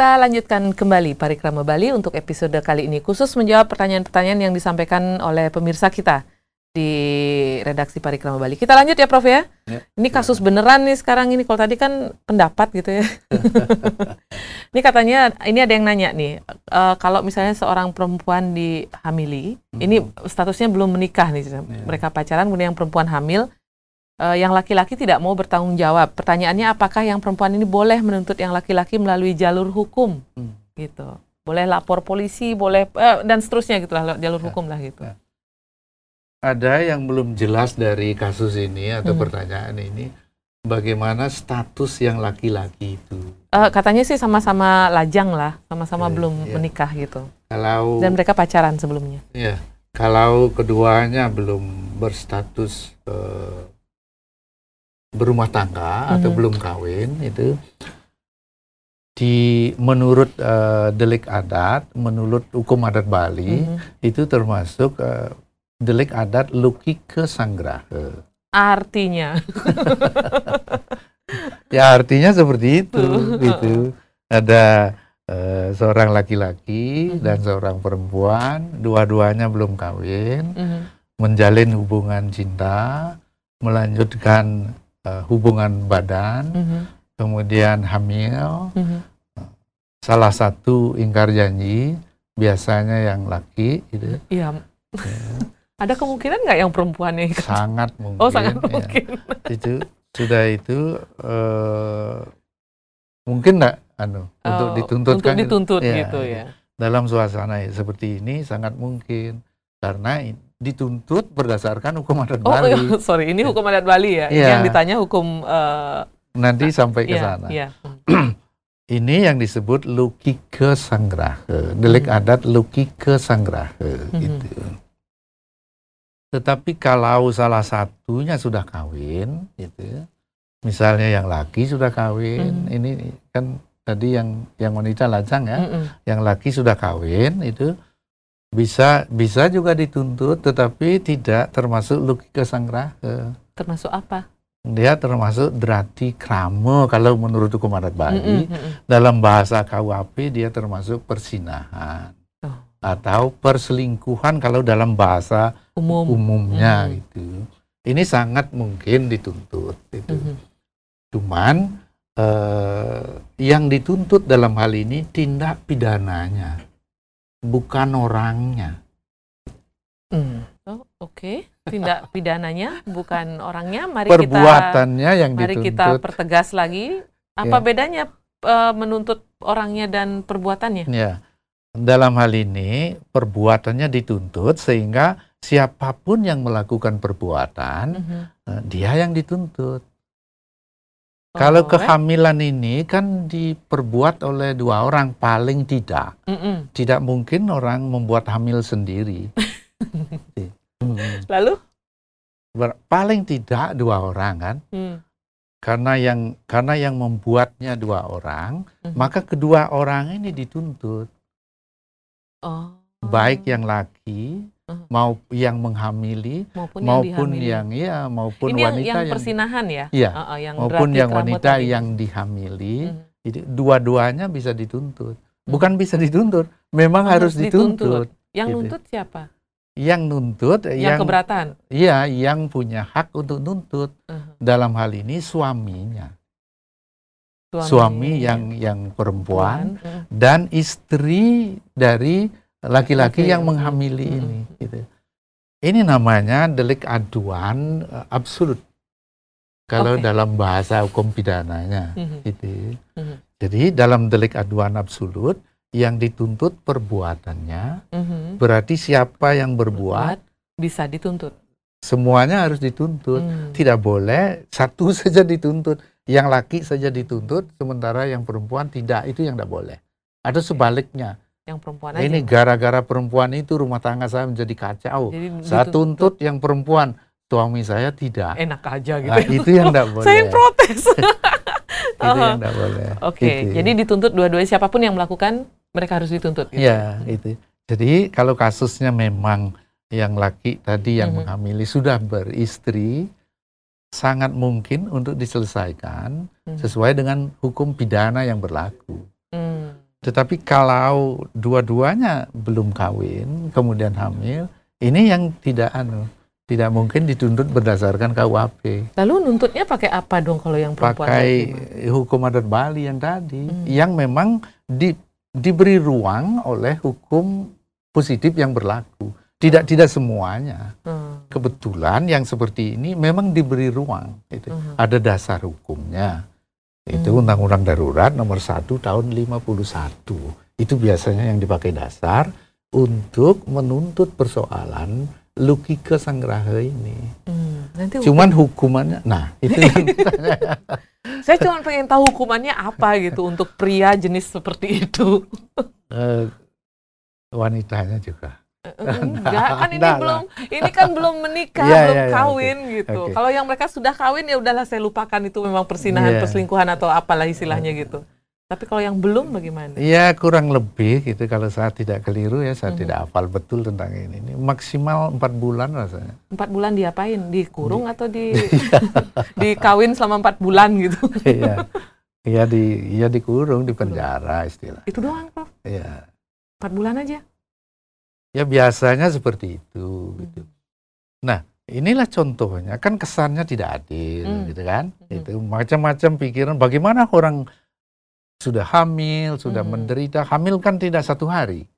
Kita lanjutkan kembali Parikrama Bali untuk episode kali ini khusus menjawab pertanyaan-pertanyaan yang disampaikan oleh pemirsa kita di redaksi Parikrama Bali. Kita lanjut ya Prof ya. ya ini kasus beneran nih sekarang ini. Kalau tadi kan pendapat gitu ya. ini katanya ini ada yang nanya nih. Uh, kalau misalnya seorang perempuan dihamili, hmm. ini statusnya belum menikah nih. Ya. Mereka pacaran kemudian yang perempuan hamil uh, yang laki-laki tidak mau bertanggung jawab. Pertanyaannya apakah yang perempuan ini boleh menuntut yang laki-laki melalui jalur hukum, hmm. gitu. Boleh lapor polisi, boleh uh, dan seterusnya gitulah jalur ya, hukum lah gitu. Ya. Ada yang belum jelas dari kasus ini atau hmm. pertanyaan ini, bagaimana status yang laki-laki itu? Uh, katanya sih sama-sama lajang lah, sama-sama ya, belum ya. menikah gitu. Kalau dan mereka pacaran sebelumnya. Iya, kalau keduanya belum berstatus uh, berumah tangga hmm. atau mhm. belum kawin itu di menurut uh, delik adat, menurut hukum adat Bali hmm. itu termasuk uh, delik adat luki kesanggraha. Artinya? ya artinya seperti itu, gitu. Ada uh, seorang laki-laki hmm. dan seorang perempuan, dua-duanya belum kawin, hmm. menjalin hubungan cinta, melanjutkan uh, hubungan badan, mm -hmm. kemudian hamil, mm -hmm. salah satu ingkar janji biasanya yang laki, gitu. Iya. Ya. Ada kemungkinan nggak yang perempuannya? Sangat mungkin. Oh sangat ya. mungkin. itu sudah itu uh, mungkin nggak anu oh, untuk dituntut untuk dituntut ya, gitu ya. Dalam suasana seperti ini sangat mungkin karena dituntut berdasarkan hukum adat oh, Bali. Oh, sorry, ini hukum adat Bali ya. ya. Yang ditanya hukum uh, nanti sampai ke iya, sana. Ya, ya. ini yang disebut luki kesanggraha, delik hmm. adat luki kesanggraha hmm. gitu. Tetapi kalau salah satunya sudah kawin, gitu, misalnya yang laki sudah kawin, hmm. ini kan tadi yang yang wanita lajang ya, hmm. yang laki sudah kawin itu bisa bisa juga dituntut tetapi tidak termasuk logika sanggraha. Termasuk apa? Dia termasuk drati kramo kalau menurut hukum adat Bali. Mm -hmm. Dalam bahasa KUHP dia termasuk persinahan. Oh. Atau perselingkuhan kalau dalam bahasa Umum. umumnya mm -hmm. gitu. Ini sangat mungkin dituntut itu. Mm -hmm. Cuman eh, yang dituntut dalam hal ini tindak pidananya bukan orangnya. Hmm. Oh, Oke, okay. tindak pidananya bukan orangnya. Mari Perbuatannya kita, yang mari dituntut. kita pertegas lagi. Apa ya. bedanya uh, menuntut orangnya dan perbuatannya? Ya, dalam hal ini perbuatannya dituntut sehingga siapa pun yang melakukan perbuatan -huh. uh, dia yang dituntut. Kalau oh, kehamilan ini kan diperbuat oleh dua orang paling tidak. Mm -mm. Tidak mungkin orang membuat hamil sendiri. Lalu? Paling tidak dua orang kan. Mm. Karena yang karena yang membuatnya dua orang, mm -hmm. maka kedua orang ini dituntut. Oh. Baik yang laki mau yang menghamili maupun, maupun yang, yang ya maupun Ini wanita yang, yang persinahan ya, ya uh, uh, yang maupun yang wanita tadi. yang dihamili hmm. itu dua-duanya bisa dituntut hmm. bukan bisa dituntut memang harus, harus dituntut. dituntut yang gitu. nuntut siapa yang nuntut yang, yang keberatan iya yang punya hak untuk nuntut uh. dalam hal ini suaminya suami, suami yang yang perempuan uh. dan istri dari laki-laki yang menghamili hmm. ini. Gitu. Ini namanya delik aduan uh, absolut. Kalau okay. dalam bahasa hukum pidananya, hmm. gitu. Hmm. Jadi dalam delik aduan absolut yang dituntut perbuatannya, hmm. berarti siapa yang berbuat bisa dituntut. Semuanya harus dituntut. Hmm. Tidak boleh satu saja dituntut, yang laki saja dituntut, sementara yang perempuan tidak. Itu yang tidak boleh. Atau sebaliknya yang perempuan aja. Ini gara-gara perempuan itu rumah tangga saya menjadi kacau. Jadi, saya tuntut yang perempuan, suami saya tidak. Enak aja gitu. Nah, itu yang tidak boleh. saya protes. itu yang tidak boleh. Oke, okay. gitu. jadi dituntut dua-duanya siapa pun yang melakukan mereka harus dituntut. Gitu. Iya, itu. Jadi kalau kasusnya memang yang laki tadi yang mm -hmm. menghamili sudah beristri, sangat mungkin untuk diselesaikan mm -hmm. sesuai dengan hukum pidana yang berlaku. Tetapi kalau dua-duanya belum kawin, kemudian hamil, ini yang tidak anu, tidak mungkin dituntut berdasarkan KUHP. Lalu nuntutnya pakai apa dong kalau yang perempuan? Pakai hukum adat Bali yang tadi, hmm. yang memang di, diberi ruang oleh hukum positif yang berlaku. Tidak tidak semuanya. Hmm. Kebetulan yang seperti ini memang diberi ruang. Itu hmm. ada dasar hukumnya. Itu hmm. Undang-Undang Darurat nomor 1 tahun 51. Itu biasanya yang dipakai dasar untuk menuntut persoalan logika Sanggraha ini. Hmm, nanti Cuman hukumannya, nah itu yang Saya cuma pengen tahu hukumannya apa gitu untuk pria jenis seperti itu. uh, wanitanya juga. Enggak, kan ini nah, belum nah. ini kan belum menikah, yeah, belum yeah, yeah, kawin okay. gitu. Okay. Kalau yang mereka sudah kawin ya udahlah saya lupakan itu memang persinahan, yeah. perselingkuhan atau apalah istilahnya gitu. Tapi kalau yang belum bagaimana? Ya kurang lebih gitu kalau saya tidak keliru ya saya mm -hmm. tidak hafal betul tentang ini. ini maksimal empat bulan rasanya. Empat bulan diapain? Dikurung di, atau di dikawin selama empat bulan gitu? Iya, iya di iya dikurung di penjara istilah. Itu doang Prof? Iya. Empat bulan aja? Ya biasanya seperti itu. Gitu. Nah inilah contohnya kan kesannya tidak adil, hmm. gitu kan? Hmm. Itu macam-macam pikiran. Bagaimana orang sudah hamil, sudah hmm. menderita, hamil kan tidak satu hari.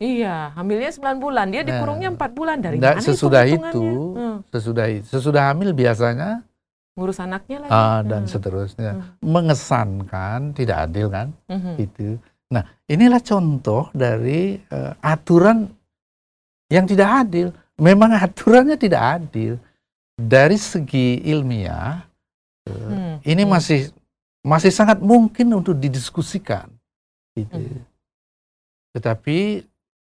Iya, hamilnya 9 bulan, dia dikurungnya nah, 4 bulan dari mana sesudah itu, hmm. sesudah sesudah hamil biasanya ngurus anaknya lagi. Uh, dan hmm. seterusnya. Hmm. Mengesankan tidak adil kan? Hmm. Itu. Nah, inilah contoh dari uh, aturan yang tidak adil. Memang aturannya tidak adil. Dari segi ilmiah, hmm. ini hmm. masih masih sangat mungkin untuk didiskusikan. Gitu. Hmm. Tetapi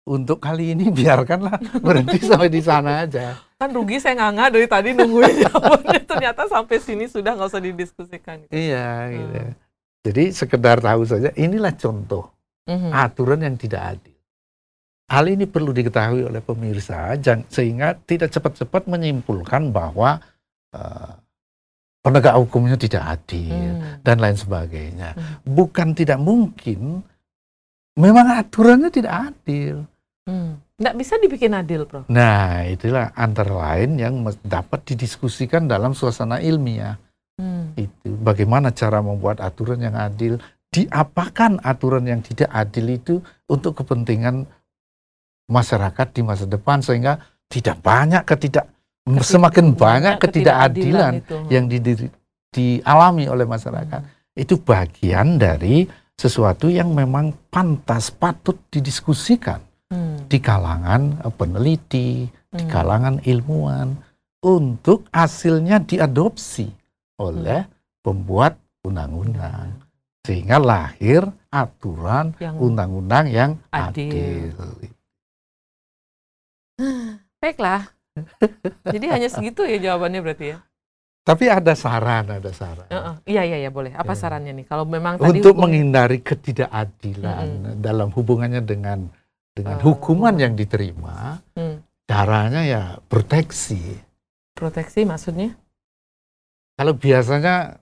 untuk kali ini biarkanlah berhenti sampai di sana aja. Kan rugi saya nganga dari tadi nungguin jawabannya ternyata sampai sini sudah nggak usah didiskusikan. Iya, gitu. hmm. gitu. Jadi sekedar tahu saja inilah contoh hmm. aturan yang tidak adil. Hal ini perlu diketahui oleh pemirsa sehingga tidak cepat-cepat menyimpulkan bahwa uh, penegak hukumnya tidak adil hmm. dan lain sebagainya. Hmm. Bukan tidak mungkin, memang aturannya tidak adil. Hmm. Nggak bisa dibikin adil, Prof. Nah, itulah antara lain yang dapat didiskusikan dalam suasana ilmiah. Hmm. Itu bagaimana cara membuat aturan yang adil, diapakan aturan yang tidak adil itu untuk kepentingan masyarakat di masa depan sehingga tidak banyak ketidak Ketidak, semakin banyak ketidakadilan, ketidakadilan yang di, di, dialami oleh masyarakat hmm. itu bagian dari sesuatu yang memang pantas patut didiskusikan hmm. di kalangan eh, peneliti, hmm. di kalangan ilmuwan untuk hasilnya diadopsi oleh hmm. pembuat undang-undang sehingga lahir aturan undang-undang yang, yang adil. adil. Baiklah. Jadi hanya segitu ya jawabannya berarti ya. Tapi ada saran, ada saran. Uh, uh, iya iya iya boleh. Apa ya. sarannya nih? Kalau memang tadi untuk hukum... menghindari ketidakadilan hmm. dalam hubungannya dengan dengan uh, hukuman yang diterima, hmm. caranya ya proteksi. Proteksi maksudnya? Kalau biasanya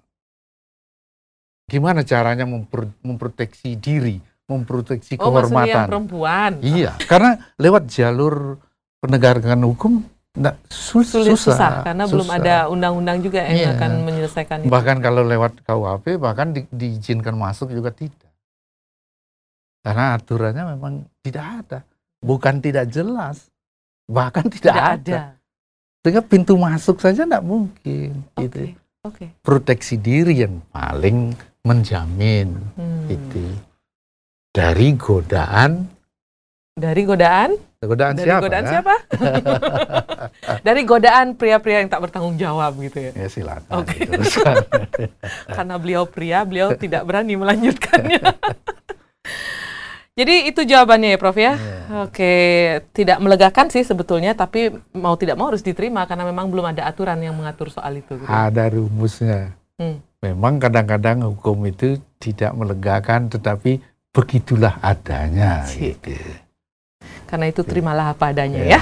gimana caranya mempro memproteksi diri, memproteksi oh, kehormatan? Oh, perempuan. Iya, karena lewat jalur penegakan hukum Nggak, sus sulit susah, susah karena susah. belum ada undang-undang juga yang yeah. akan menyelesaikan itu. Bahkan kalau lewat KUHP bahkan di, diizinkan masuk juga tidak. Karena aturannya memang tidak ada. Bukan tidak jelas, bahkan tidak, tidak ada. ada. Sehingga pintu masuk saja tidak mungkin. Okay. Gitu. Okay. Proteksi diri yang paling menjamin hmm. itu dari godaan. Dari godaan? Godaan Dari siapa? Godaan ya? siapa? Dari godaan pria-pria yang tak bertanggung jawab gitu ya. Ya silakan. Oke. Okay. Karena beliau pria, beliau tidak berani melanjutkannya. Jadi itu jawabannya ya Prof ya. Yeah. Oke, tidak melegakan sih sebetulnya, tapi mau tidak mau harus diterima karena memang belum ada aturan yang mengatur soal itu. Gitu. Ada rumusnya. Hmm. Memang kadang-kadang hukum itu tidak melegakan, tetapi begitulah adanya. Gitu. Karena itu terimalah apa adanya ya. ya.